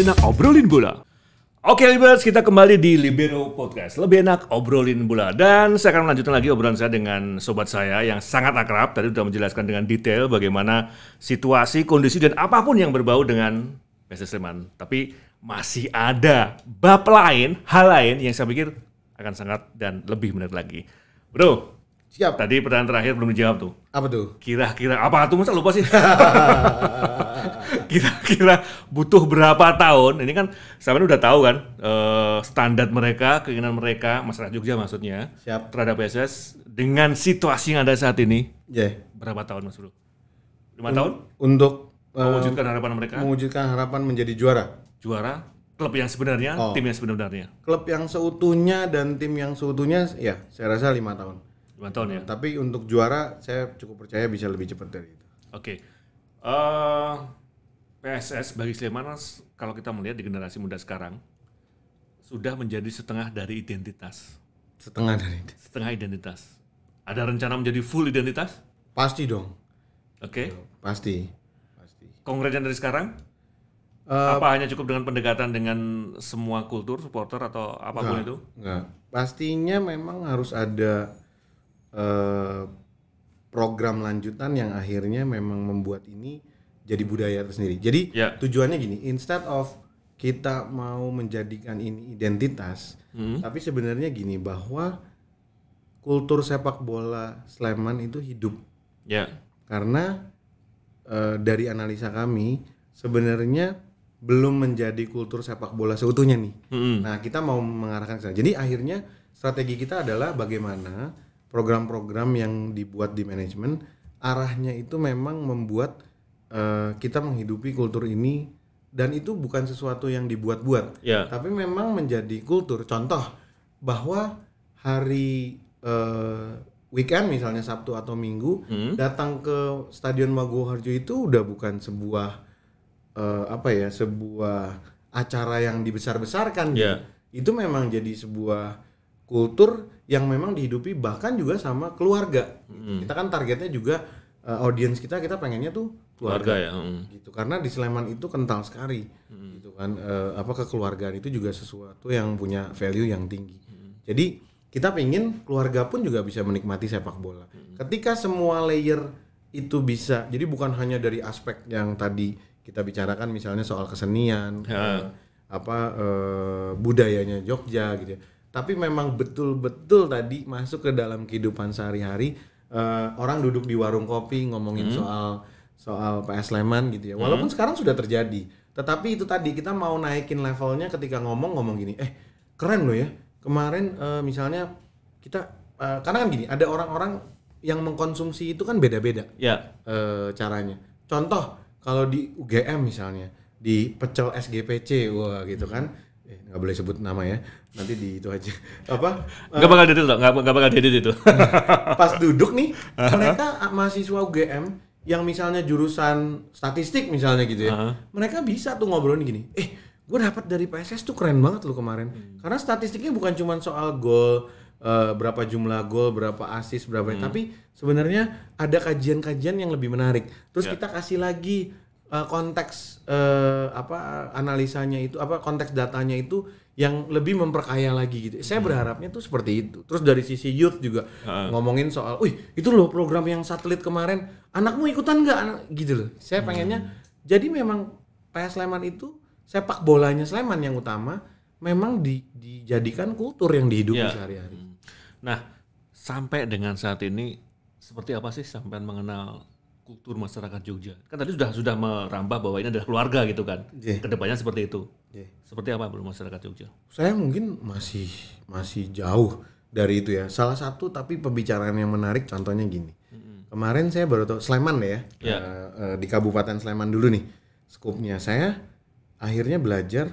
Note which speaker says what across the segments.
Speaker 1: enak obrolin bola. Oke Libers, kita kembali di Libero Podcast. Lebih enak obrolin bola. Dan saya akan melanjutkan lagi obrolan saya dengan sobat saya yang sangat akrab. Tadi sudah menjelaskan dengan detail bagaimana situasi, kondisi, dan apa pun yang berbau dengan PSS Sleman. Tapi masih ada bab lain, hal lain yang saya pikir akan sangat dan lebih menarik lagi. Bro,
Speaker 2: Siap.
Speaker 1: tadi pertanyaan terakhir belum dijawab tuh.
Speaker 2: Apa tuh?
Speaker 1: Kira-kira apa tuh masa lupa sih? Kira-kira butuh berapa tahun? Ini kan sampean udah tahu kan eh, standar mereka, keinginan mereka, masyarakat Jogja maksudnya
Speaker 2: Siap.
Speaker 1: terhadap PSS dengan situasi yang ada saat ini
Speaker 2: Ya.
Speaker 1: berapa tahun Mas Bro? Lima tahun?
Speaker 2: Untuk eh,
Speaker 1: Mewujudkan harapan mereka
Speaker 2: mewujudkan harapan menjadi juara.
Speaker 1: juara klub yang sebenarnya,
Speaker 2: Oh.
Speaker 1: tim yang sebenarnya.
Speaker 2: Klub yang seutuhnya dan tim yang seutuhnya, ya saya rasa lima tahun.
Speaker 1: Lima tahun ya.
Speaker 2: Tapi untuk juara, saya cukup percaya bisa lebih cepat dari itu.
Speaker 1: Oke. Eh, PSS bagi Sleman kalau kita melihat di generasi muda sekarang sudah menjadi setengah dari identitas.
Speaker 2: Setengah dari itu.
Speaker 1: Setengah identitas. Ada rencana menjadi full identitas?
Speaker 2: Pasti dong.
Speaker 1: Oke.
Speaker 2: Pasti. Pasti.
Speaker 1: Konkretnya dari sekarang?
Speaker 2: Eh,
Speaker 1: apa hanya cukup dengan pendekatan dengan semua kultur supporter atau apa pun itu?
Speaker 2: Enggak. Pastinya memang harus ada eh, program lanjutan yang akhirnya memang membuat ini jadi budaya tersendiri. Jadi
Speaker 1: Ya.
Speaker 2: tujuannya gini, instead of kita mau menjadikan ini identitas,
Speaker 1: Hmm.
Speaker 2: tapi sebenarnya gini bahwa kultur sepak bola Sleman itu hidup
Speaker 1: Ya.
Speaker 2: karena eh, dari analisa kami sebenarnya belum menjadi kultur sepak bola seutuhnya nih.
Speaker 1: Mm-mm.
Speaker 2: Nah, kita mau mengarahkan ke sana. Jadi akhirnya strategi kita adalah bagaimana program-program yang dibuat di manajemen arahnya itu memang membuat eh, kita menghidupi kultur ini dan itu bukan sesuatu yang dibuat-buat,
Speaker 1: Ya.
Speaker 2: tapi memang menjadi kultur. Contoh bahwa hari eh, weekend misalnya Sabtu atau Minggu
Speaker 1: Hmm.
Speaker 2: datang ke Stadion Maguwo Harjo itu udah bukan sebuah eh, apa ya sebuah acara yang dibesar-besarkan.
Speaker 1: Ya.
Speaker 2: itu memang jadi sebuah kultur yang memang dihidupi bahkan juga sama keluarga
Speaker 1: Hmm.
Speaker 2: kita kan targetnya juga eh, audiens kita kita pengennya tuh keluarga,
Speaker 1: Keluarga ya. mm.
Speaker 2: gitu karena di Sleman itu kental sekali gitu kan Eh, apa kekeluargaan itu juga sesuatu yang punya value yang tinggi jadi kita pengen keluarga pun juga bisa menikmati sepak bola ketika semua layer itu bisa jadi bukan hanya dari aspek yang tadi kita bicarakan misalnya soal kesenian
Speaker 1: Ya.
Speaker 2: apa eh, budayanya Jogja gitu ya tapi memang betul-betul tadi masuk ke dalam kehidupan sehari-hari eh, orang duduk di warung kopi ngomongin soal soal PS Sleman gitu ya walaupun sekarang sudah terjadi tetapi itu tadi kita mau naikin levelnya ketika ngomong ngomong gini eh keren loh ya kemarin eh, misalnya kita eh, karena kan gini ada orang-orang yang mengkonsumsi itu kan beda-beda
Speaker 1: Ya.
Speaker 2: eh, caranya. Contoh kalau di UGM misalnya di pecel SGPC wah gitu kan. Eh nggak boleh sebut nama ya. Nanti di itu aja. Apa?
Speaker 1: Nggak bakal edit loh, nggak, nggak bakal edit itu.
Speaker 2: Pas duduk nih mereka ah, mahasiswa UGM yang misalnya jurusan statistik misalnya gitu ya.
Speaker 1: Aha.
Speaker 2: Mereka bisa tuh ngobrolin gini. Eh, gue dapat dari PSS tuh keren banget loh kemarin.
Speaker 1: Hmm.
Speaker 2: Karena statistiknya bukan cuma soal gol eh, berapa jumlah gol, berapa assist, berapa
Speaker 1: Hmm.
Speaker 2: tapi sebenarnya ada kajian-kajian yang lebih menarik. Terus
Speaker 1: Ya.
Speaker 2: kita kasih lagi eh, konteks eh, apa analisanya itu apa konteks datanya itu yang lebih memperkaya lagi gitu.
Speaker 1: Hmm.
Speaker 2: Saya berharapnya tuh seperti itu. Terus dari sisi youth juga
Speaker 1: Heeh.
Speaker 2: ngomongin soal, "Wih, itu loh program yang satelit kemarin. Anakmu ikutan nggak?" Anak gitu loh. Saya pengennya jadi memang PS Sleman itu sepak bolanya Sleman yang utama memang di- dijadikan kultur yang dihidupi
Speaker 1: Ya.
Speaker 2: sehari-hari.
Speaker 1: Nah, sampai dengan saat ini seperti apa sih sampai mengenal kultur masyarakat Jogja? Kan tadi sudah sudah merambah bahwa ini adalah keluarga gitu kan.
Speaker 2: Iya.
Speaker 1: Ke depannya seperti itu.
Speaker 2: Iya.
Speaker 1: Seperti apa bro masyarakat Jogja?
Speaker 2: Saya mungkin masih masih jauh dari itu ya. Salah satu tapi pembicaraan yang menarik contohnya gini. Kemarin saya baru tahu Sleman ya,
Speaker 1: Ya.
Speaker 2: eh, eh, di Kabupaten Sleman dulu nih. Skupnya saya akhirnya belajar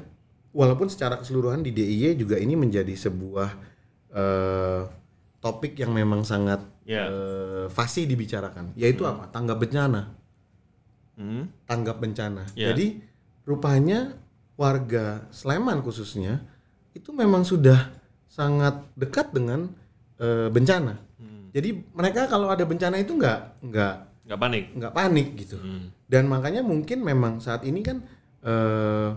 Speaker 2: walaupun secara keseluruhan di DIY juga ini menjadi sebuah eh, topik yang memang sangat
Speaker 1: Ya.
Speaker 2: eh, fasih dibicarakan, yaitu apa? Tanggap bencana
Speaker 1: Hmm?
Speaker 2: tanggap bencana.
Speaker 1: Ya.
Speaker 2: Jadi rupanya warga Sleman khususnya itu memang sudah sangat dekat dengan eh, bencana.
Speaker 1: Hmm.
Speaker 2: Jadi mereka kalau ada bencana itu nggak nggak
Speaker 1: Nggak panik.
Speaker 2: nggak panik gitu.
Speaker 1: Hmm.
Speaker 2: Dan makanya mungkin memang saat ini kan eh,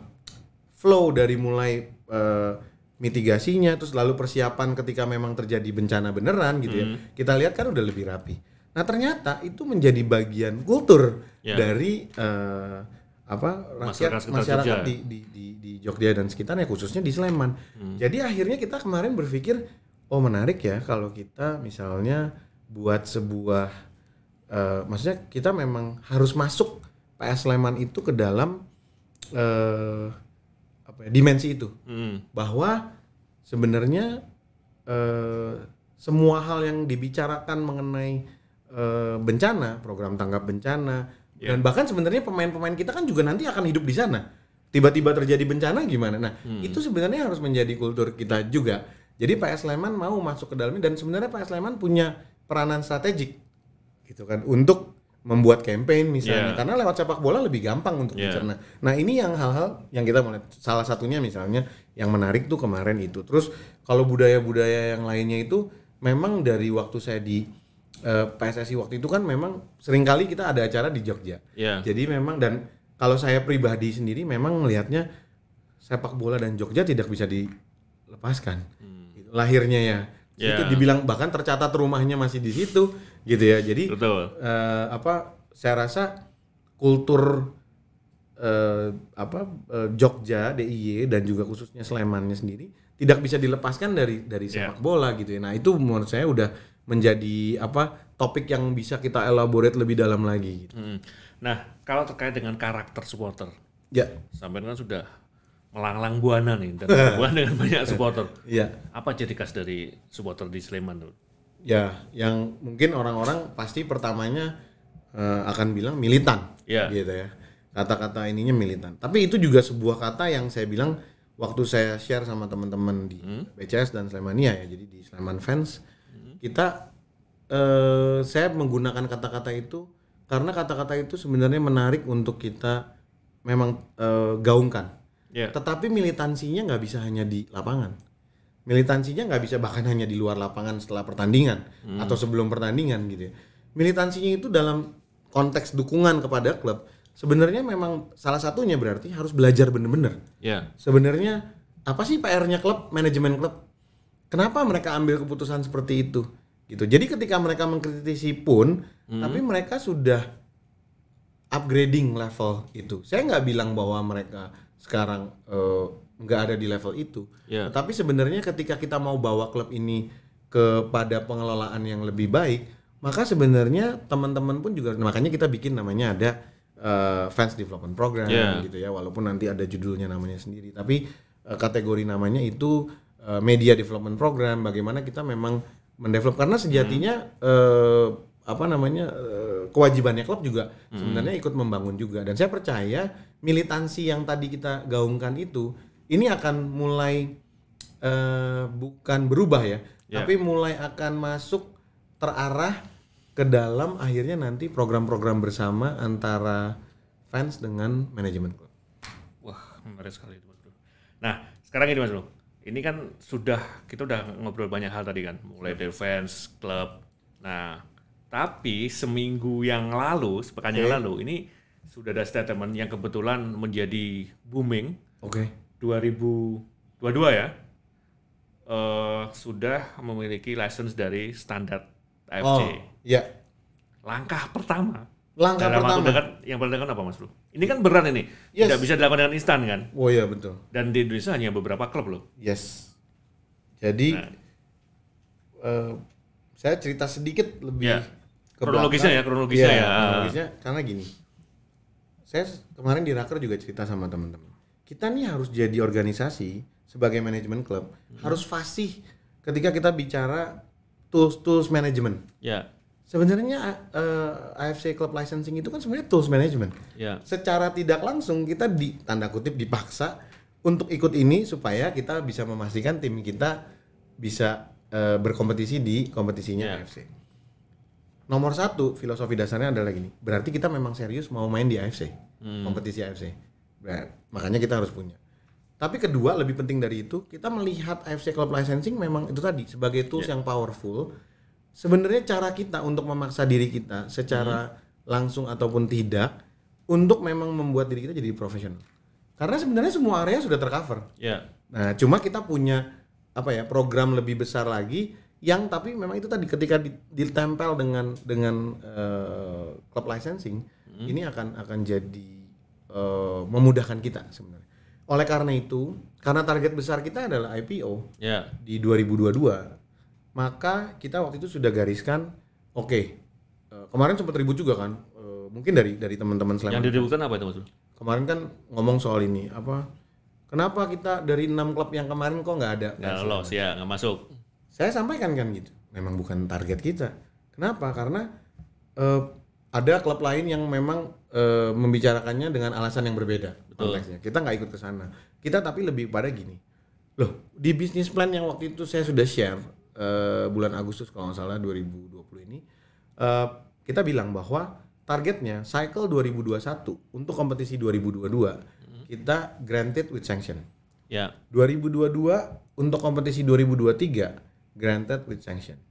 Speaker 2: flow dari mulai eh, mitigasinya terus lalu persiapan ketika memang terjadi bencana beneran gitu ya.
Speaker 1: Hmm.
Speaker 2: Kita lihat kan udah lebih rapi. Nah, ternyata itu menjadi bagian kultur
Speaker 1: Ya.
Speaker 2: dari eh, apa
Speaker 1: Masyarakat
Speaker 2: rakyat masyarakat
Speaker 1: Jogja.
Speaker 2: di, di di di Jogja dan sekitarnya khususnya di Sleman.
Speaker 1: Hmm.
Speaker 2: Jadi akhirnya kita kemarin berpikir oh menarik ya kalau kita misalnya buat sebuah eh, maksudnya kita memang harus masuk PS Sleman itu ke dalam eh apa ya, dimensi itu
Speaker 1: Hmm.
Speaker 2: bahwa sebenarnya eh, semua hal yang dibicarakan mengenai eh, bencana, program tanggap bencana,
Speaker 1: Ya.
Speaker 2: dan bahkan sebenarnya pemain-pemain kita kan juga nanti akan hidup di sana. Tiba-tiba terjadi bencana gimana? Nah,
Speaker 1: Hmm.
Speaker 2: itu sebenarnya harus menjadi kultur kita juga. Jadi PS Sleman mau masuk ke dalamnya dan sebenarnya PS Sleman punya peranan strategik gitu kan untuk membuat campaign misalnya
Speaker 1: Yeah.
Speaker 2: karena lewat sepak bola lebih gampang untuk
Speaker 1: Yeah.
Speaker 2: dicerna. Nah ini yang hal-hal yang kita mulai salah satunya misalnya yang menarik tuh kemarin itu. Terus kalau budaya-budaya yang lainnya itu memang dari waktu saya di eh, PSSI waktu itu kan memang sering kali kita ada acara di Jogja.
Speaker 1: Ya.
Speaker 2: Jadi memang dan kalau saya pribadi sendiri memang melihatnya sepak bola dan Jogja tidak bisa dilepaskan. Gitu. Lahirnya ya.
Speaker 1: Ya.
Speaker 2: Itu dibilang bahkan tercatat rumahnya masih di situ gitu ya. Jadi
Speaker 1: Betul.
Speaker 2: eh, apa saya rasa kultur eh, apa eh, Jogja DIY dan juga khususnya Slemannya sendiri tidak bisa dilepaskan dari dari
Speaker 1: Ya.
Speaker 2: sepak bola gitu ya. Nah, itu menurut saya udah menjadi apa topik yang bisa kita elaborate lebih dalam lagi gitu.
Speaker 1: Hmm. Nah, kalau terkait dengan karakter supporter,
Speaker 2: Ya.
Speaker 1: sampai kan sudah melanglang buana nih dan dengan banyak supporter.
Speaker 2: Iya.
Speaker 1: Apa ciri khas dari supporter di Sleman tuh?
Speaker 2: Ya, yang mungkin orang-orang pasti pertamanya eh, akan bilang militan,
Speaker 1: Iya.
Speaker 2: gitu ya. Kata-kata ininya militan. Tapi itu juga sebuah kata yang saya bilang waktu saya share sama teman-teman di BCS dan Slemania ya, jadi di Sleman fans, kita eh, saya menggunakan kata-kata itu karena kata-kata itu sebenarnya menarik untuk kita memang eh, gaungkan.
Speaker 1: Ya.
Speaker 2: Tetapi militansinya nggak bisa hanya di lapangan. Militansinya nggak bisa bahkan hanya di luar lapangan setelah pertandingan atau sebelum pertandingan gitu ya. Militansinya itu dalam konteks dukungan kepada klub sebenarnya memang salah satunya berarti harus belajar bener-bener.
Speaker 1: Ya.
Speaker 2: Sebenarnya apa sih PR-nya klub, manajemen klub? Kenapa mereka ambil keputusan seperti itu? Gitu. Jadi ketika mereka mengkritisi pun, tapi mereka sudah upgrading level itu. Saya nggak bilang bahwa mereka sekarang eh, nggak ada di level itu.
Speaker 1: Ya.
Speaker 2: Tetapi sebenarnya ketika kita mau bawa klub ini kepada pengelolaan yang lebih baik, maka sebenarnya teman-teman pun juga makanya kita bikin namanya ada eh, fans development program
Speaker 1: Ya.
Speaker 2: gitu ya. Walaupun nanti ada judulnya namanya sendiri, tapi eh, kategori namanya itu eh, media development program. Bagaimana kita memang mendevelop karena sejatinya eh, apa namanya kewajibannya klub juga sebenarnya ikut membangun juga dan saya percaya militansi yang tadi kita gaungkan itu ini akan mulai eh, bukan berubah ya,
Speaker 1: Ya.
Speaker 2: tapi mulai akan masuk terarah ke dalam akhirnya nanti program-program bersama antara fans dengan manajemen klub.
Speaker 1: Wah, menarik sekali itu Mas Bro. Nah, sekarang ini Mas Bro. Ini kan sudah kita udah ngobrol banyak hal tadi kan, mulai dari fans, klub. Nah, tapi seminggu yang lalu, sepekan yang
Speaker 2: Oke.
Speaker 1: lalu, ini sudah ada statement yang kebetulan menjadi booming
Speaker 2: Oke.
Speaker 1: 2022 ya. eh sudah memiliki license dari standar AFC.
Speaker 2: Oh, ya.
Speaker 1: Langkah pertama
Speaker 2: Langkah
Speaker 1: dalam waktu
Speaker 2: pertama.
Speaker 1: dekat yang paling dekat apa Mas Bro? Ini kan berat ini.
Speaker 2: Yes.
Speaker 1: Tidak bisa dilakukan dengan instan kan?
Speaker 2: Oh iya betul.
Speaker 1: Dan di Indonesia hanya beberapa klub loh.
Speaker 2: Yes. Jadi
Speaker 1: Nah.
Speaker 2: eh, saya cerita sedikit lebih
Speaker 1: Ya.
Speaker 2: ke
Speaker 1: Kronologisnya
Speaker 2: belakang.
Speaker 1: ya, kronologisnya
Speaker 2: Iya,
Speaker 1: ya.
Speaker 2: kronologisnya karena gini. Saya kemarin di Raker juga cerita sama teman-teman. Kita nih harus jadi organisasi sebagai manajemen klub
Speaker 1: Hmm.
Speaker 2: harus fasih ketika kita bicara tools-tools manajemen.
Speaker 1: Ya.
Speaker 2: Sebenarnya eh, AFC Club Licensing itu kan sebenarnya tools management.
Speaker 1: Ya.
Speaker 2: Secara tidak langsung kita di tanda kutip dipaksa untuk ikut ini supaya kita bisa memastikan tim kita bisa eh, berkompetisi di kompetisinya
Speaker 1: Ya.
Speaker 2: AFC. Nomor satu filosofi dasarnya adalah gini. Berarti kita memang serius mau main di AFC, kompetisi AFC. Ber- makanya kita harus punya. Tapi kedua lebih penting dari itu kita melihat AFC Club Licensing memang itu tadi sebagai tools yang powerful. Sebenarnya cara kita untuk memaksa diri kita secara langsung ataupun tidak untuk memang membuat diri kita jadi profesional. Karena sebenarnya semua area sudah tercover.
Speaker 1: Ya.
Speaker 2: Nah, cuma kita punya apa ya program lebih besar lagi yang tapi memang itu tadi ketika di- ditempel dengan dengan eh, club licensing ini akan akan jadi eh, memudahkan kita sebenarnya. Oleh karena itu, karena target besar kita adalah IPO
Speaker 1: Ya.
Speaker 2: di 2022, maka kita waktu itu sudah gariskan, oke, eh, kemarin sempat ribut juga kan, eh, mungkin dari dari teman-teman Sleman.
Speaker 1: Yang diributkan apa itu Bro?
Speaker 2: Kemarin kan ngomong soal ini apa? Kenapa kita dari enam klub yang kemarin kok nggak ada?
Speaker 1: Nggak lolos ya, nggak masuk.
Speaker 2: Saya sampaikan kan gitu. Memang bukan target kita. Kenapa? Karena eh, ada klub lain yang memang eh, membicarakannya dengan alasan yang berbeda konteksnya. Kita nggak ikut ke sana. Kita tapi lebih pada gini. Loh, di bisnis plan yang waktu itu saya sudah share eh, bulan Agustus kalau nggak salah 2020 ini eh, kita bilang bahwa targetnya cycle 2021 untuk kompetisi 2022 kita granted with sanction.
Speaker 1: Ya.
Speaker 2: 2022 untuk kompetisi 2023 granted with sanction.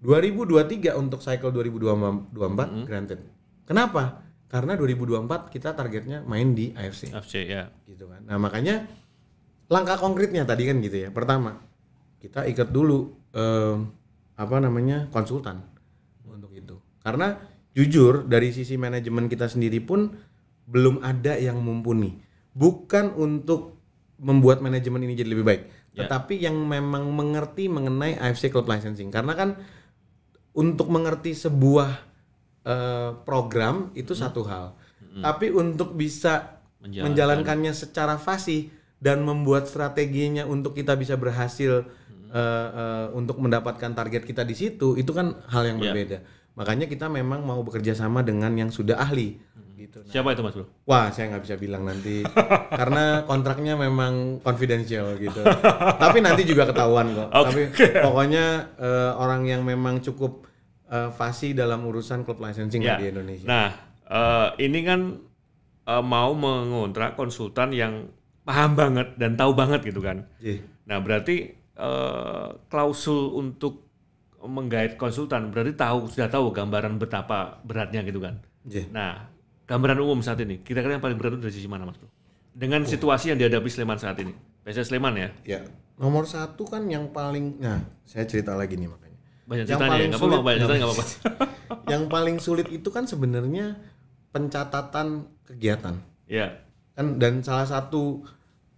Speaker 2: 2023 untuk cycle 2024 granted. Kenapa? Karena 2024 kita targetnya main di AFC
Speaker 1: FC ya.
Speaker 2: gitu kan. Nah, makanya langkah konkretnya tadi kan gitu ya. Pertama, kita ikat dulu em, apa namanya? konsultan untuk itu. Karena jujur dari sisi manajemen kita sendiri pun belum ada yang mumpuni. Bukan untuk membuat manajemen ini jadi lebih baik,
Speaker 1: Ya.
Speaker 2: tetapi yang memang mengerti mengenai AFC Club Licensing. Karena kan untuk mengerti sebuah eh, program itu satu hal. Tapi untuk bisa
Speaker 1: Menjalankan.
Speaker 2: menjalankannya secara fasih dan membuat strateginya untuk kita bisa berhasil eh, eh, untuk mendapatkan target kita di situ itu kan hal yang
Speaker 1: Ya.
Speaker 2: berbeda. Makanya kita memang mau bekerja sama dengan yang sudah ahli gitu.
Speaker 1: Siapa itu Mas Bro?
Speaker 2: Wah, saya nggak bisa bilang nanti karena kontraknya memang confidential gitu. Tapi nanti juga ketahuan kok. Tapi pokoknya eh, orang yang memang cukup eh, fasih dalam urusan klub licensing
Speaker 1: Ya.
Speaker 2: di Indonesia.
Speaker 1: Nah, eh, ini kan eh, mau mengontrak konsultan yang paham banget dan tahu banget gitu kan.
Speaker 2: Ji.
Speaker 1: Nah, berarti eh, klausul untuk menggait konsultan berarti tahu sudah tahu gambaran betapa beratnya gitu kan.
Speaker 2: Ji.
Speaker 1: Nah, gambaran umum saat ini, kira-kira yang paling berat itu dari sisi mana, Mas Bro? Dengan situasi yang dihadapi Sleman saat ini. PSS Sleman ya.
Speaker 2: Ya, nomor satu kan yang paling, nah saya cerita lagi nih makanya.
Speaker 1: Banyak
Speaker 2: Yang paling
Speaker 1: apa-apa,
Speaker 2: sulit-
Speaker 1: banyak apa-apa.
Speaker 2: yang paling sulit itu kan sebenarnya pencatatan kegiatan.
Speaker 1: ya,
Speaker 2: kan dan salah satu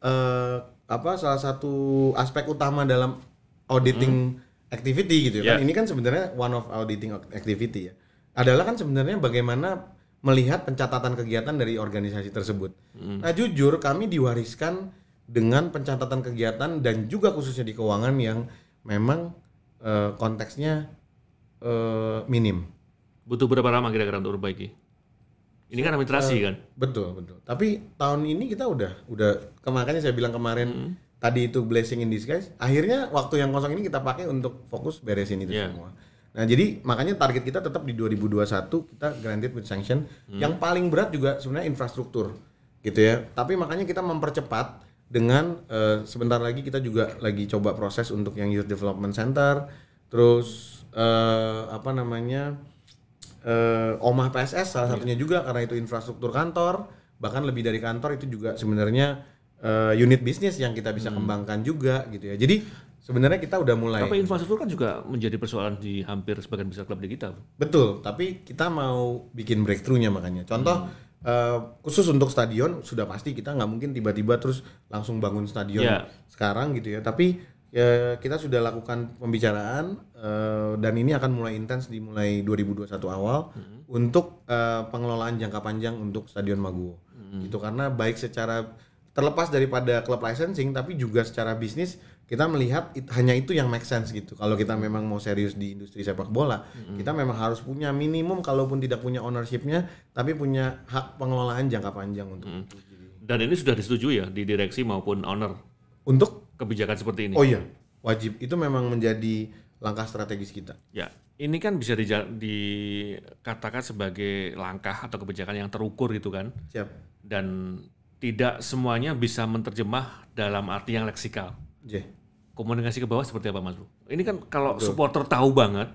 Speaker 2: eh, apa salah satu aspek utama dalam auditing activity gitu ya
Speaker 1: Ya.
Speaker 2: kan ini kan sebenarnya one of auditing activity ya adalah kan sebenarnya bagaimana melihat pencatatan kegiatan dari organisasi tersebut. Nah jujur kami diwariskan dengan pencatatan kegiatan dan juga khususnya di keuangan yang memang eh, konteksnya eh, minim.
Speaker 1: butuh berapa lama kira-kira untuk perbaiki? Ini kan administrasi kan?
Speaker 2: Betul, betul. Tapi tahun ini kita udah udah ke- makanya saya bilang kemarin tadi itu blessing in disguise. Akhirnya waktu yang kosong ini kita pakai untuk fokus beresin itu
Speaker 1: Iya.
Speaker 2: semua. Nah, jadi makanya target kita tetap di 2021 kita granted with sanction. Yang paling berat juga sebenarnya infrastruktur. Gitu ya. Tapi makanya kita mempercepat dengan eh, sebentar lagi kita juga lagi coba proses untuk yang youth development center. Terus eh, apa namanya? eh, Omah PSS salah satunya juga karena itu infrastruktur kantor bahkan lebih dari kantor itu juga sebenarnya eh, unit bisnis yang kita bisa kembangkan juga gitu ya jadi sebenarnya kita udah mulai
Speaker 1: Tapi infrastruktur kan juga menjadi persoalan di hampir sebagian besar klub di kita. Bro.
Speaker 2: betul tapi kita mau bikin breakthroughnya makanya contoh eh, khusus untuk stadion sudah pasti kita nggak mungkin tiba-tiba terus langsung bangun stadion
Speaker 1: Ya.
Speaker 2: sekarang gitu ya tapi ya, kita sudah lakukan pembicaraan eh, dan ini akan mulai intens dimulai 2021 awal untuk eh, pengelolaan jangka panjang untuk Stadion Maguwo. Itu karena baik secara terlepas daripada klub licensing tapi juga secara bisnis kita melihat it- hanya itu yang make sense gitu. Kalau kita memang mau serius di industri sepak bola, kita memang harus punya minimum kalaupun tidak punya ownershipnya tapi punya hak pengelolaan jangka panjang untuk. Jadi,
Speaker 1: Dan ini sudah disetujui ya di direksi maupun owner
Speaker 2: Untuk
Speaker 1: kebijakan seperti ini.
Speaker 2: oh iya, wajib itu memang menjadi langkah strategis kita.
Speaker 1: Ya, ini kan bisa dikatakan sebagai langkah atau kebijakan yang terukur gitu kan.
Speaker 2: Siap.
Speaker 1: Dan tidak semuanya bisa menerjemah dalam arti yang leksikal.
Speaker 2: J.
Speaker 1: Komunikasi ke bawah seperti apa Mas Bro? Ini kan kalau supporter tahu banget,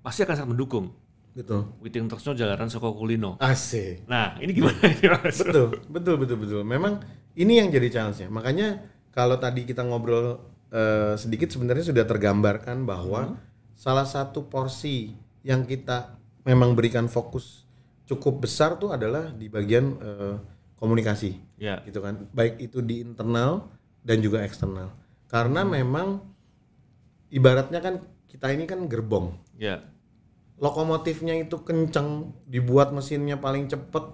Speaker 1: pasti akan sangat mendukung.
Speaker 2: Betul.
Speaker 1: Witing Tresno jalanan Soko Kulino.
Speaker 2: Asik.
Speaker 1: Nah, ini gimana ini Mas?
Speaker 2: betul, betul, betul, betul. Memang ini yang jadi challenge-nya. Makanya kalau tadi kita ngobrol eh, sedikit sebenarnya sudah tergambarkan bahwa salah satu porsi yang kita memang berikan fokus cukup besar tuh adalah di bagian eh, komunikasi
Speaker 1: Ya.
Speaker 2: gitu kan baik itu di internal dan juga eksternal karena memang ibaratnya kan kita ini kan gerbong.
Speaker 1: Ya.
Speaker 2: lokomotifnya itu kenceng dibuat mesinnya paling cepet.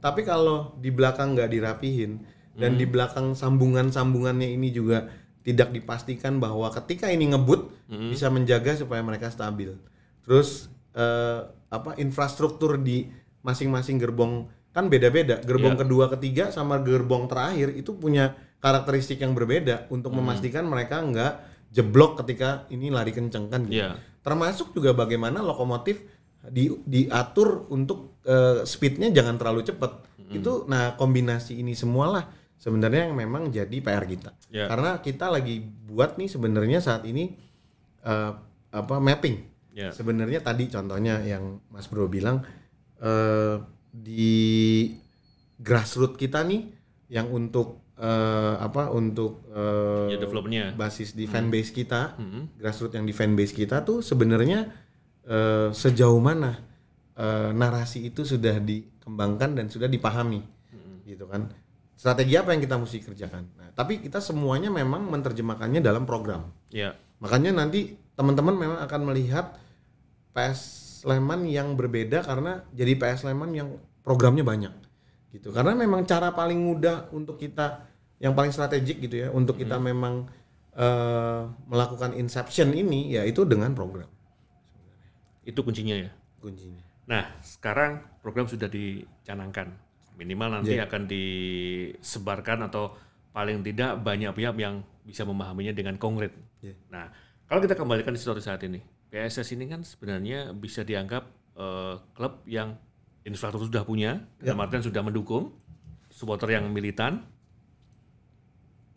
Speaker 2: Tapi kalau di belakang nggak dirapihin dan di belakang sambungan-sambungannya ini juga tidak dipastikan bahwa ketika ini ngebut bisa menjaga supaya mereka stabil. Terus eh, apa infrastruktur di masing-masing gerbong kan beda-beda. Gerbong
Speaker 1: Iya.
Speaker 2: kedua ketiga sama gerbong terakhir itu punya karakteristik yang berbeda untuk memastikan mereka nggak jeblok ketika ini lari kenceng kan gitu
Speaker 1: Iya.
Speaker 2: termasuk juga bagaimana lokomotif di, diatur untuk eh, speednya jangan terlalu cepat itu nah kombinasi ini semualah sebenarnya yang memang jadi PR kita
Speaker 1: Ya.
Speaker 2: karena kita lagi buat nih sebenarnya saat ini eh, apa mapping
Speaker 1: Ya.
Speaker 2: sebenarnya tadi contohnya yang Mas Bro bilang eh, di grassroots kita nih yang untuk eh, apa untuk eh,
Speaker 1: Ya developnya.
Speaker 2: basis di fanbase kita,
Speaker 1: Hmm.
Speaker 2: grassroots yang di fanbase kita tuh sebenarnya eh, sejauh mana eh, narasi itu sudah dikembangkan dan sudah dipahami, gitu kan? Strategi apa yang kita mesti kerjakan? Nah, tapi kita semuanya memang menerjemahkannya dalam program.
Speaker 1: Ya.
Speaker 2: Makanya nanti teman-teman memang akan melihat PS Sleman yang berbeda karena jadi PS Sleman yang programnya banyak gitu. Karena memang cara paling mudah untuk kita yang paling strategik gitu ya untuk kita memang eh, melakukan inception ini yaitu dengan program
Speaker 1: Itu kuncinya ya.
Speaker 2: kuncinya.
Speaker 1: Nah, sekarang program sudah dicanangkan. Minimal nanti akan disebarkan atau paling tidak banyak pihak yang bisa memahaminya dengan konkret.
Speaker 2: Iya.
Speaker 1: Nah, kalau kita kembalikan di situasi saat ini, PSS ini kan sebenarnya bisa dianggap eh, klub yang infrastruktur sudah punya, dalam artian sudah mendukung, supporter yang militan,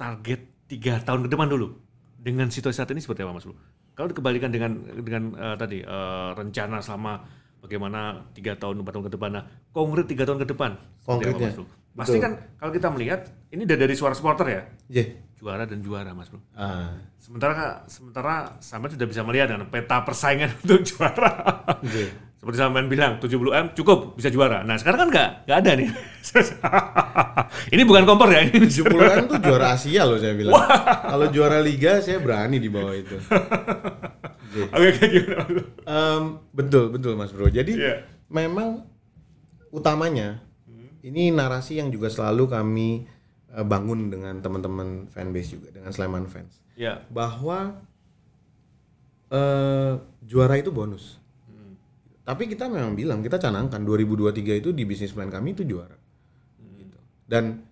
Speaker 1: target tiga tahun ke depan dulu. Dengan situasi saat ini seperti apa, Mas Bro? Kalau dikembalikan dengan dengan eh, tadi eh, rencana selama bagaimana tiga tahun empat tahun ke depan, nah konkret tiga tahun ke depan, seperti apa,
Speaker 2: Konkretnya.
Speaker 1: Mas Bro? Pasti kan kalau kita melihat ini udah dari suara supporter ya,
Speaker 2: Iya.
Speaker 1: juara dan juara, Mas Bro.
Speaker 2: Ah,
Speaker 1: Sementara sementara sampai sudah bisa melihat kan peta persaingan untuk juara.
Speaker 2: iya.
Speaker 1: Seperti sampean bilang 70 m cukup bisa juara. Nah sekarang kan nggak nggak ada nih. ini bukan kompor ya ini.
Speaker 2: 70 an tuh juara Asia loh saya bilang. Kalau juara liga saya berani di bawah itu.
Speaker 1: Oke gimana?
Speaker 2: Em, betul betul Mas Bro. Jadi
Speaker 1: Iya.
Speaker 2: memang utamanya ini narasi yang juga selalu kami eh, bangun dengan teman-teman fanbase juga dengan Sleman fans
Speaker 1: Ya.
Speaker 2: bahwa eh, juara itu bonus. Tapi kita memang bilang kita canangkan 2023 itu di bisnis plan kami itu juara. Gitu. Dan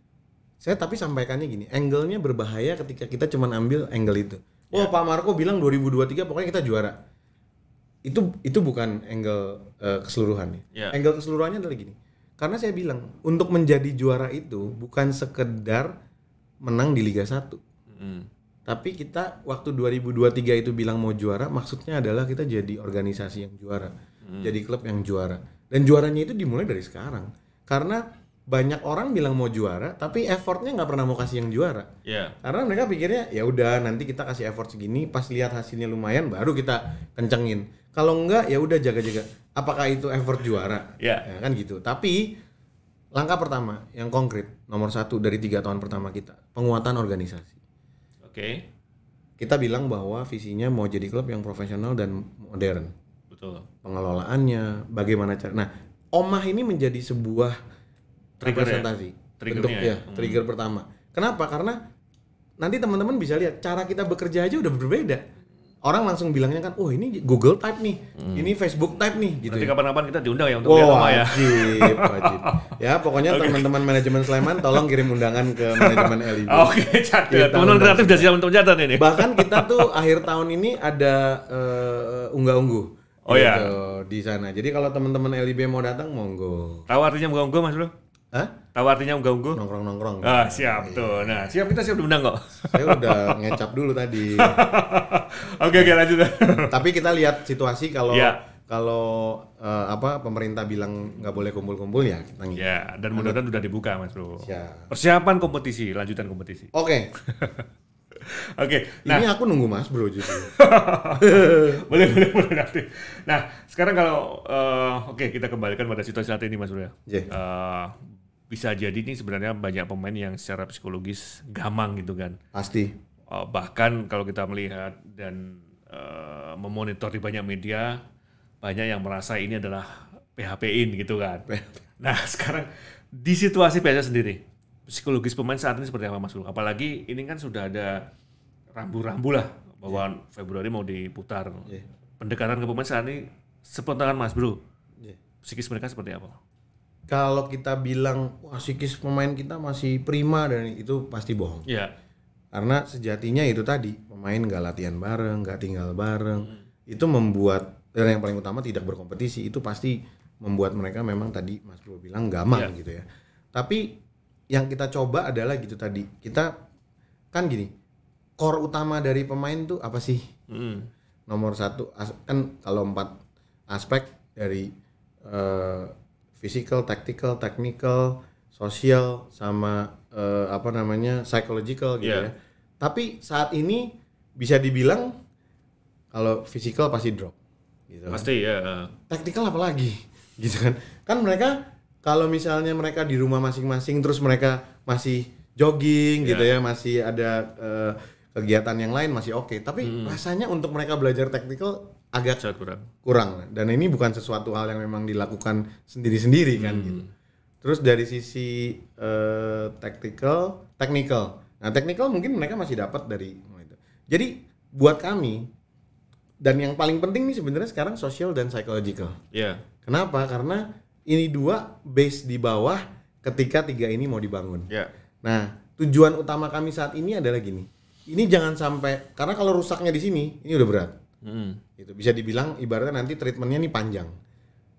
Speaker 2: saya tapi sampaikannya gini, angle-nya berbahaya ketika kita cuma ambil angle itu. Oh, Pak Marco bilang 2023 pokoknya kita juara. Itu itu bukan angle eh, keseluruhan ya.
Speaker 1: Ya.
Speaker 2: Angle keseluruhannya adalah gini. Karena saya bilang untuk menjadi juara itu bukan sekedar menang di Liga 1.
Speaker 1: Hmm.
Speaker 2: Tapi kita waktu 2023 itu bilang mau juara, maksudnya adalah kita jadi organisasi yang juara, jadi klub yang juara. Dan juaranya itu dimulai dari sekarang. Karena banyak orang bilang mau juara, tapi effortnya nggak pernah mau kasih yang juara.
Speaker 1: Ya.
Speaker 2: Karena mereka pikirnya ya udah nanti kita kasih effort segini, pas lihat hasilnya lumayan, baru kita kencengin. Kalau enggak ya udah jaga-jaga. Apakah itu effort juara?
Speaker 1: Ya.
Speaker 2: Ya kan gitu. Tapi langkah pertama yang konkret nomor satu dari tiga tahun pertama kita penguatan organisasi
Speaker 1: Oke.
Speaker 2: kita bilang bahwa visinya mau jadi klub yang profesional dan modern
Speaker 1: Betul.
Speaker 2: pengelolaannya bagaimana cara nah omah ini menjadi sebuah
Speaker 1: Trigger ya?
Speaker 2: representasi
Speaker 1: Triggernya
Speaker 2: bentuk
Speaker 1: ya?
Speaker 2: ya trigger pertama kenapa karena nanti teman-teman bisa lihat cara kita bekerja aja udah berbeda orang langsung bilangnya kan oh ini Google Type nih ini Facebook Type nih gitu
Speaker 1: Nanti
Speaker 2: ya.
Speaker 1: kapan-kapan kita diundang ya untuk lihat
Speaker 2: Wow,
Speaker 1: rumah ya.
Speaker 2: wajib, wajib. Ya, pokoknya teman-teman manajemen Sleman tolong kirim undangan ke manajemen LIB.
Speaker 1: Oke, catat.
Speaker 2: Kita
Speaker 1: Teman-teman kreatif sudah siap untuk mencatat ini.
Speaker 2: Bahkan kita tuh akhir tahun ini ada eh, unggah-ungguh.
Speaker 1: Oh, ya?
Speaker 2: gitu, di sana. Jadi kalau teman-teman LIB mau datang monggo.
Speaker 1: Tahu artinya unggah-ungguh Mas Bro?
Speaker 2: Hah?
Speaker 1: Tahu artinya unggah-ungguh?
Speaker 2: Nongkrong-nongkrong.
Speaker 1: Ah, siap tuh. Nah, siap kita siap diundang kok.
Speaker 2: Saya udah ngecap dulu tadi.
Speaker 1: Oke, oke lanjut.
Speaker 2: Tapi kita lihat situasi kalau
Speaker 1: Iya.
Speaker 2: kalau eh, apa pemerintah bilang nggak boleh kumpul-kumpul ya kita ngikut.
Speaker 1: Ya, dan mudah-mudahan udah dibuka, Mas Bro.
Speaker 2: Siap.
Speaker 1: Persiapan kompetisi, lanjutan kompetisi.
Speaker 2: Oke,
Speaker 1: Oke, nah
Speaker 2: ini aku nunggu Mas Bro justru.
Speaker 1: boleh boleh boleh nanti. Nah, sekarang kalau eh, oke kita kembalikan pada situasi saat ini Mas Bro ya.
Speaker 2: Iya.
Speaker 1: Eh, bisa jadi ini sebenarnya banyak pemain yang secara psikologis gamang gitu kan.
Speaker 2: Pasti.
Speaker 1: Eh, bahkan kalau kita melihat dan eh, memonitor di banyak media, banyak yang merasa ini adalah PHP-in gitu kan. Nah sekarang di situasi PSS sendiri, psikologis pemain saat ini seperti apa Mas Bro? Apalagi ini kan sudah ada rambu-rambu lah bahwa Februari mau diputar.
Speaker 2: Iya.
Speaker 1: Pendekatan ke pemain saat ini sepentangan Mas Bro.
Speaker 2: Iya.
Speaker 1: Psikis mereka seperti apa?
Speaker 2: Kalau kita bilang wah psikis pemain kita masih prima dan itu pasti bohong.
Speaker 1: Iya.
Speaker 2: Karena sejatinya itu tadi pemain nggak latihan bareng, nggak tinggal bareng, itu membuat dan yang paling utama tidak berkompetisi itu pasti membuat mereka memang tadi Mas Bro bilang gamang
Speaker 1: Iya.
Speaker 2: gitu ya. Tapi yang kita coba adalah gitu tadi kita kan gini core utama dari pemain tuh apa sih?
Speaker 1: Mm.
Speaker 2: Nomor satu kan kalau empat aspek dari eh, physical, tactical, technical, sosial sama eh, apa namanya psychological gitu
Speaker 1: Iya.
Speaker 2: ya. Tapi saat ini bisa dibilang kalau physical pasti drop gitu kan.
Speaker 1: Pasti ya.
Speaker 2: Tactical apalagi gitu kan. Kan mereka kalau misalnya mereka di rumah masing-masing terus mereka masih jogging gitu ya, masih ada eh, kegiatan yang lain masih oke. Tapi rasanya untuk mereka belajar tactical agak
Speaker 1: Sangat kurang.
Speaker 2: kurang dan ini bukan sesuatu hal yang memang dilakukan sendiri-sendiri kan gitu. Terus dari sisi eh, tactical, technical. Nah, technical mungkin mereka masih dapat dari itu. Jadi buat kami dan yang paling penting nih sebenarnya sekarang social dan psychological.
Speaker 1: Ya.
Speaker 2: Kenapa? Karena ini dua base di bawah ketika tiga ini mau dibangun.
Speaker 1: Ya.
Speaker 2: Nah, tujuan utama kami saat ini adalah gini. Ini jangan sampai karena kalau rusaknya di sini ini udah berat.
Speaker 1: Mm.
Speaker 2: Itu bisa dibilang ibaratnya nanti treatmentnya nih panjang.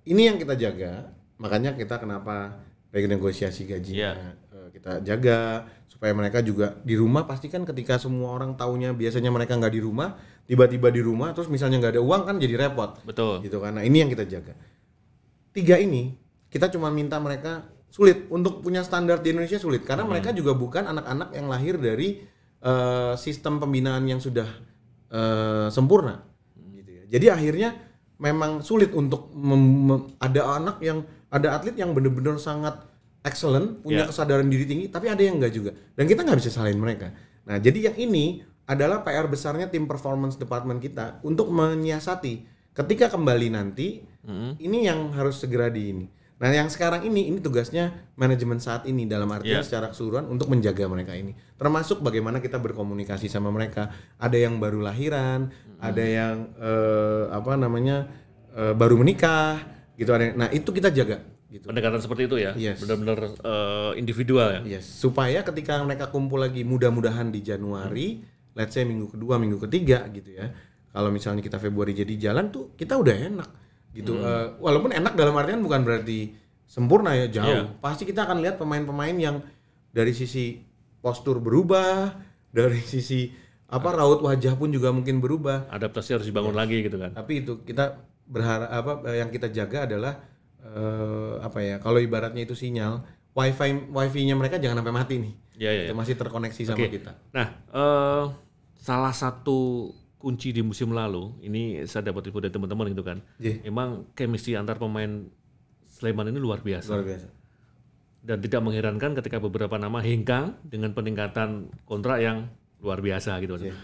Speaker 2: Ini yang kita jaga, makanya kita kenapa renegosiasi gajinya eh, kita jaga supaya mereka juga di rumah pasti kan ketika semua orang taunya biasanya mereka nggak di rumah, tiba-tiba di rumah terus misalnya nggak ada uang kan jadi repot
Speaker 1: Betul.
Speaker 2: gitu kan. Nah, ini yang kita jaga. Tiga ini kita cuma minta mereka sulit untuk punya standar di Indonesia sulit karena mereka juga bukan anak-anak yang lahir dari eh, sistem pembinaan yang sudah eh, sempurna. Gitu ya. Jadi akhirnya memang sulit untuk ada anak yang ada atlet yang benar-benar sangat excellent punya
Speaker 1: Ya.
Speaker 2: kesadaran diri tinggi tapi ada yang enggak juga dan kita nggak bisa salahin mereka. Nah jadi yang ini adalah PR besarnya tim performance department kita untuk menyiasati ketika kembali nanti ini yang harus segera di ini. Nah yang sekarang ini ini tugasnya manajemen saat ini dalam artian
Speaker 1: Iya.
Speaker 2: secara keseluruhan untuk menjaga mereka ini. Termasuk bagaimana kita berkomunikasi sama mereka. Ada yang baru lahiran, ada yang eh, apa namanya eh, baru menikah, gitu. Ada. Nah itu kita jaga. Gitu.
Speaker 1: Pendekatan seperti itu ya.
Speaker 2: Yes.
Speaker 1: Benar-benar eh, individual ya.
Speaker 2: Yes, supaya ketika mereka kumpul lagi mudah-mudahan di Januari, let's say minggu kedua, minggu ketiga gitu ya. Kalau misalnya kita Februari jadi jalan tuh kita udah enak gitu. Eh, walaupun enak dalam artian bukan berarti sempurna ya jauh.
Speaker 1: Iya.
Speaker 2: Pasti kita akan lihat pemain-pemain yang dari sisi postur berubah, dari sisi apa raut wajah pun juga mungkin berubah.
Speaker 1: Adaptasi harus dibangun lagi gitu kan.
Speaker 2: Tapi itu kita berharap apa eh, yang kita jaga adalah eh, apa ya? Kalau ibaratnya itu sinyal, wifi wifi-nya mereka jangan sampai mati nih.
Speaker 1: Ya ya. ya.
Speaker 2: Itu masih terkoneksi sama
Speaker 1: Oke.
Speaker 2: kita.
Speaker 1: Nah, eh, salah satu kunci di musim lalu, ini saya dapat info dari teman-teman gitu kan.
Speaker 2: Iya.
Speaker 1: Emang chemistry antar pemain Sleman ini luar biasa.
Speaker 2: Luar biasa.
Speaker 1: Dan tidak mengherankan ketika beberapa nama hengkang dengan peningkatan kontrak yang luar biasa gitu.
Speaker 2: Iya.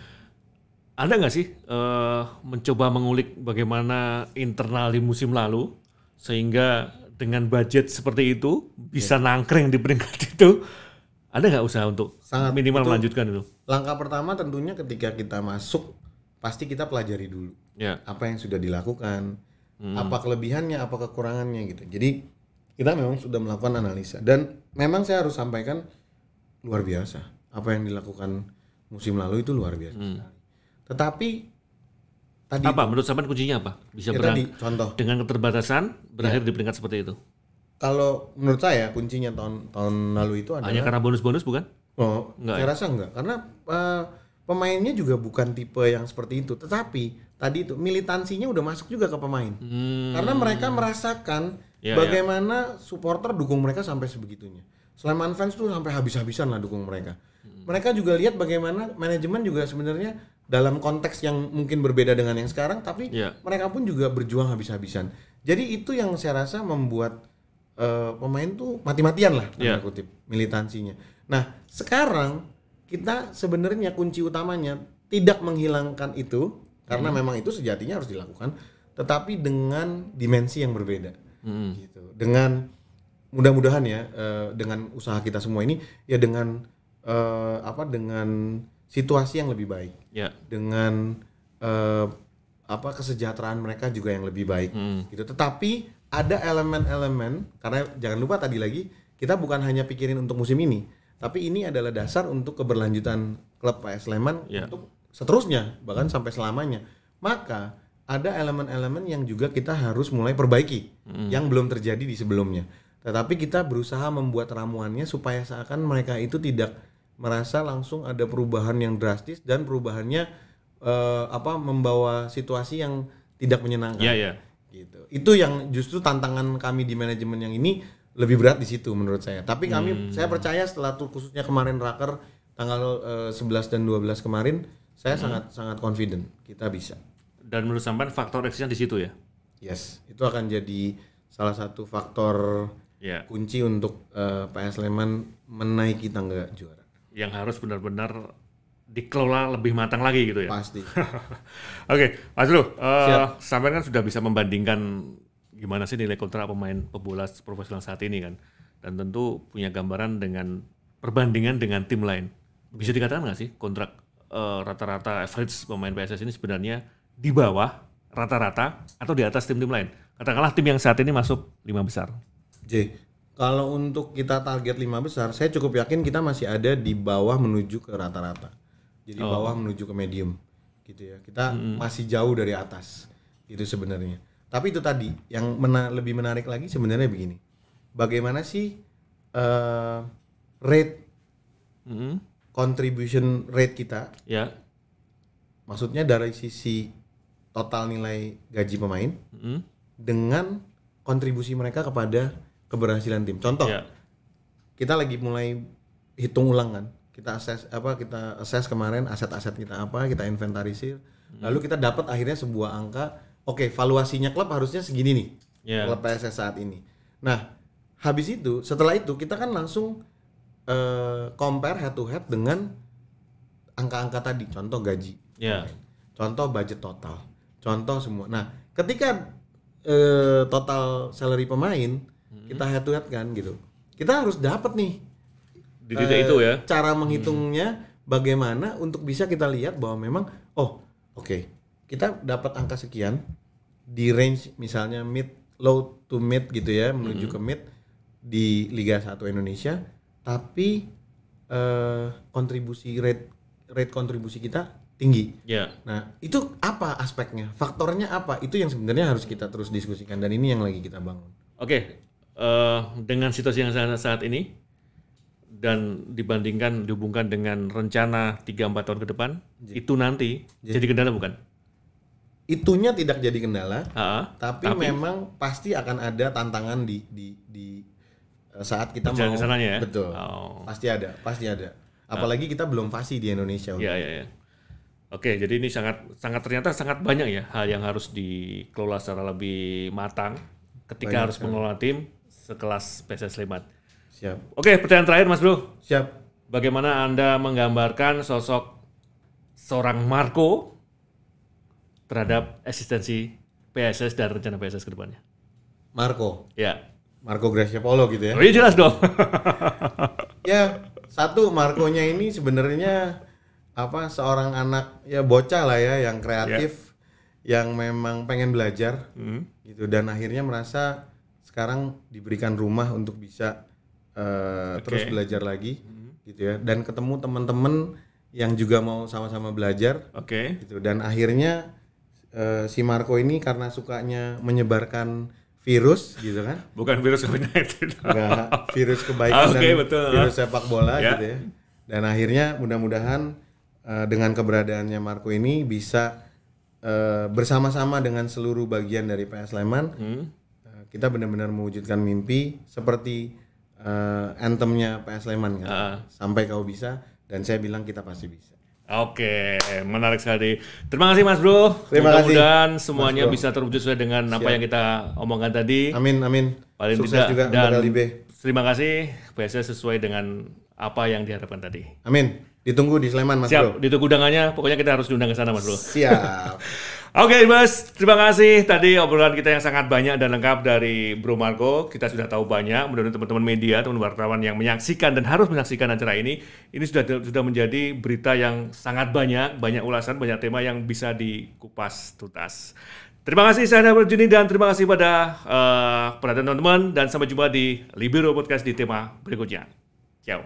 Speaker 1: Ada nggak sih eh, mencoba mengulik bagaimana internal di musim lalu sehingga dengan budget seperti itu bisa nangkring di peringkat itu? Ada nggak usaha untuk
Speaker 2: Sangat.
Speaker 1: minimal
Speaker 2: Itu-
Speaker 1: melanjutkan itu?
Speaker 2: Langkah pertama tentunya ketika kita masuk pasti kita pelajari dulu
Speaker 1: Ya.
Speaker 2: apa yang sudah dilakukan, apa kelebihannya, apa kekurangannya gitu. Jadi kita memang sudah melakukan analisa dan memang saya harus sampaikan luar biasa apa yang dilakukan musim lalu itu luar biasa. sekali. Tetapi tadi
Speaker 1: Apa menurut sampean kuncinya apa? Bisa
Speaker 2: ya
Speaker 1: berang
Speaker 2: tadi contoh
Speaker 1: dengan keterbatasan berakhir di peringkat seperti itu.
Speaker 2: kalau menurut saya kuncinya tahun tahun lalu itu adalah
Speaker 1: Hanya karena bonus-bonus bukan?
Speaker 2: Oh,
Speaker 1: Enggak
Speaker 2: saya rasa enggak karena eh, pemainnya juga bukan tipe yang seperti itu. Tetapi tadi itu militansinya udah masuk juga ke pemain.
Speaker 1: Hmm.
Speaker 2: Karena mereka merasakan
Speaker 1: Ya,
Speaker 2: bagaimana supporter dukung mereka sampai sebegitunya. Sleman fans tuh sampai habis-habisan lah dukung mereka. Mereka juga lihat bagaimana manajemen juga sebenarnya dalam konteks yang mungkin berbeda dengan yang sekarang, tapi
Speaker 1: Ya.
Speaker 2: mereka pun juga berjuang habis-habisan. Jadi itu yang saya rasa membuat eh, pemain tuh mati-matian lah
Speaker 1: Ya.
Speaker 2: kutip militansinya. Nah sekarang kita sebenarnya kunci utamanya tidak menghilangkan itu karena memang itu sejatinya harus dilakukan, tetapi dengan dimensi yang berbeda
Speaker 1: Hmm.
Speaker 2: gitu. Dengan mudah-mudahan ya eh, dengan usaha kita semua ini ya dengan eh, apa dengan situasi yang lebih baik,
Speaker 1: Ya.
Speaker 2: dengan eh, apa kesejahteraan mereka juga yang lebih baik gitu. Tetapi ada elemen-elemen karena jangan lupa tadi lagi kita bukan hanya pikirin untuk musim ini, tapi ini adalah dasar untuk keberlanjutan klub PS Sleman
Speaker 1: Ya.
Speaker 2: untuk seterusnya bahkan sampai selamanya. Maka ada elemen-elemen yang juga kita harus mulai perbaiki yang belum terjadi di sebelumnya. Tetapi kita berusaha membuat ramuannya supaya seakan mereka itu tidak merasa langsung ada perubahan yang drastis dan perubahannya eh, apa membawa situasi yang tidak menyenangkan
Speaker 1: Ya, ya.
Speaker 2: gitu. Itu yang justru tantangan kami di manajemen yang ini lebih berat di situ menurut saya. Tapi kami saya percaya setelah tuh khususnya kemarin raker tanggal eh, 11 dan 12 kemarin saya sangat sangat confident kita bisa.
Speaker 1: Dan menurut sampean faktor X-nya di situ ya.
Speaker 2: Yes, itu akan jadi salah satu faktor
Speaker 1: Ya.
Speaker 2: kunci untuk eh, PS Sleman menaiki tangga juara.
Speaker 1: Yang harus benar-benar dikelola lebih matang lagi gitu ya.
Speaker 2: Pasti.
Speaker 1: Oke, Mas Bro, eh,
Speaker 2: Siap.
Speaker 1: sampean kan sudah bisa membandingkan gimana sih nilai kontrak pemain pebola profesional saat ini kan, dan tentu punya gambaran dengan perbandingan dengan tim lain. Bisa dikatakan nggak sih kontrak eh, rata-rata average pemain PSS ini sebenarnya di bawah rata-rata atau di atas tim-tim lain? Katakanlah tim yang saat ini masuk lima besar.
Speaker 2: J, kalau untuk kita target lima besar, saya cukup yakin kita masih ada di bawah menuju ke rata-rata. Jadi bawah menuju ke medium, gitu ya. Kita masih jauh dari atas, gitu sebenarnya. Tapi itu tadi yang mena- lebih menarik lagi sebenarnya begini. Bagaimana sih eh, rate
Speaker 1: Mhm.
Speaker 2: contribution rate kita?
Speaker 1: Ya,
Speaker 2: Maksudnya dari sisi total nilai gaji pemain
Speaker 1: Mhm.
Speaker 2: dengan kontribusi mereka kepada keberhasilan tim. Contoh,
Speaker 1: ya,
Speaker 2: kita lagi mulai hitung ulang kan kita assess apa kita assess kemarin aset-aset kita apa kita inventarisir lalu kita dapat akhirnya sebuah angka oke valuasinya klub harusnya segini nih
Speaker 1: Ya.
Speaker 2: klub PSS saat ini. Nah habis itu setelah itu kita kan langsung eh, compare head to head dengan angka-angka tadi. Contoh gaji.
Speaker 1: Ya,
Speaker 2: contoh budget total. Contoh semua. Nah ketika eh, total salary pemain kita head to head kan gitu. Kita harus dapat nih
Speaker 1: di titik
Speaker 2: eh,
Speaker 1: itu ya.
Speaker 2: cara menghitungnya bagaimana untuk bisa kita lihat bahwa memang oh oke kita dapat angka sekian di range misalnya mid low to mid gitu ya menuju ke mid di Liga 1 Indonesia tapi eh, kontribusi rate rate kontribusi kita tinggi
Speaker 1: Ya,
Speaker 2: Nah, itu apa aspeknya? Faktornya apa? Itu yang sebenarnya harus kita terus diskusikan dan ini yang lagi kita bangun.
Speaker 1: Oke, eh, dengan situasi yang saat, saat ini dan dibandingkan dihubungkan dengan rencana 3-4 tahun ke depan, itu nanti jadi kendala bukan?
Speaker 2: Itunya tidak jadi kendala,
Speaker 1: Ha,
Speaker 2: tapi, memang pasti akan ada tantangan di di di eh, saat kita mau
Speaker 1: ya?
Speaker 2: betul.
Speaker 1: Oh.
Speaker 2: Pasti ada, pasti ada. Apalagi kita belum fasih di Indonesia.
Speaker 1: Ya, ya, ya. Oke, jadi ini sangat sangat ternyata sangat banyak ya hal yang harus dikelola secara lebih matang ketika harus mengelola tim sekelas PSS Sleman.
Speaker 2: Siap.
Speaker 1: Oke, pertanyaan terakhir Mas Bro.
Speaker 2: Siap.
Speaker 1: Bagaimana Anda menggambarkan sosok seorang Marco terhadap eksistensi PSS dan rencana PSS ke depannya?
Speaker 2: Marco,
Speaker 1: Ya.
Speaker 2: Marco Gracia Polo gitu ya.
Speaker 1: Oh iya jelas dong.
Speaker 2: ya, satu Marconya ini sebenarnya apa seorang anak ya bocah lah ya yang kreatif yang memang pengen belajar
Speaker 1: Hmm.
Speaker 2: gitu dan akhirnya merasa sekarang diberikan rumah untuk bisa eh, terus belajar lagi gitu ya dan ketemu teman-teman yang juga mau sama-sama belajar
Speaker 1: Oke.
Speaker 2: gitu dan akhirnya eh, si Marco ini karena sukanya menyebarkan virus gitu kan
Speaker 1: Bukan virus COVID-19.
Speaker 2: Enggak, virus kebaikan
Speaker 1: Oke,
Speaker 2: dan
Speaker 1: betul.
Speaker 2: virus sepak bola
Speaker 1: Ya.
Speaker 2: gitu ya dan akhirnya mudah-mudahan eh, dengan keberadaannya Marco ini bisa eh, bersama-sama dengan seluruh bagian dari PS Sleman
Speaker 1: Hmm.
Speaker 2: eh, kita benar-benar mewujudkan mimpi seperti eh, anthemnya PS Sleman kan.
Speaker 1: Ah.
Speaker 2: Sampai kau bisa dan saya bilang kita pasti bisa.
Speaker 1: Oke, menarik sekali. Terima kasih Mas Bro.
Speaker 2: Terima kasih,
Speaker 1: Mudah-mudahan semuanya
Speaker 2: Bro.
Speaker 1: bisa terwujud sesuai dengan apa yang kita omongkan tadi.
Speaker 2: Amin amin.
Speaker 1: Paling
Speaker 2: Sukses
Speaker 1: tidak
Speaker 2: juga
Speaker 1: dan
Speaker 2: LIB.
Speaker 1: terima kasih PSS sesuai dengan apa yang diharapkan tadi.
Speaker 2: Amin. Ditunggu di Sleman Mas
Speaker 1: Siap,
Speaker 2: Bro.
Speaker 1: di undangannya pokoknya kita harus diundang ke sana Mas Bro.
Speaker 2: Siap.
Speaker 1: Oke Mas, terima kasih tadi obrolan kita yang sangat banyak dan lengkap dari Bro Marco. Kita sudah tahu banyak, mudah-mudahan teman-teman media, teman wartawan yang menyaksikan dan harus menyaksikan acara ini, ini sudah sudah menjadi berita yang sangat banyak, banyak ulasan, banyak tema yang bisa dikupas tuntas. Terima kasih saya Daniel Juni dan terima kasih pada eh, perhatian teman-teman dan sampai jumpa di Libero Podcast di tema berikutnya. Ciao.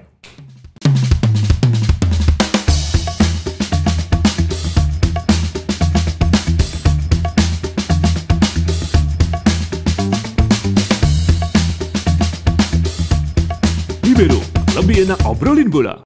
Speaker 1: Libero, lebih enak obrolin bola.